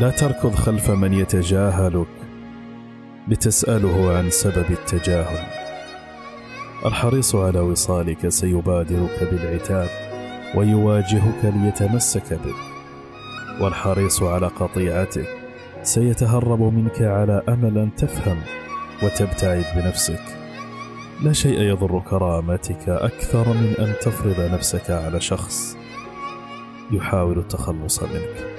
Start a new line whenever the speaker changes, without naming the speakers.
لا تركض خلف من يتجاهلك لتسأله عن سبب التجاهل. الحريص على وصالك سيبادرك بالعتاب ويواجهك ليتمسك بك. والحريص على قطيعتك سيتهرب منك على أمل أن تفهم وتبتعد بنفسك. لا شيء يضر كرامتك أكثر من أن تفرض نفسك على شخص يحاول التخلص منك.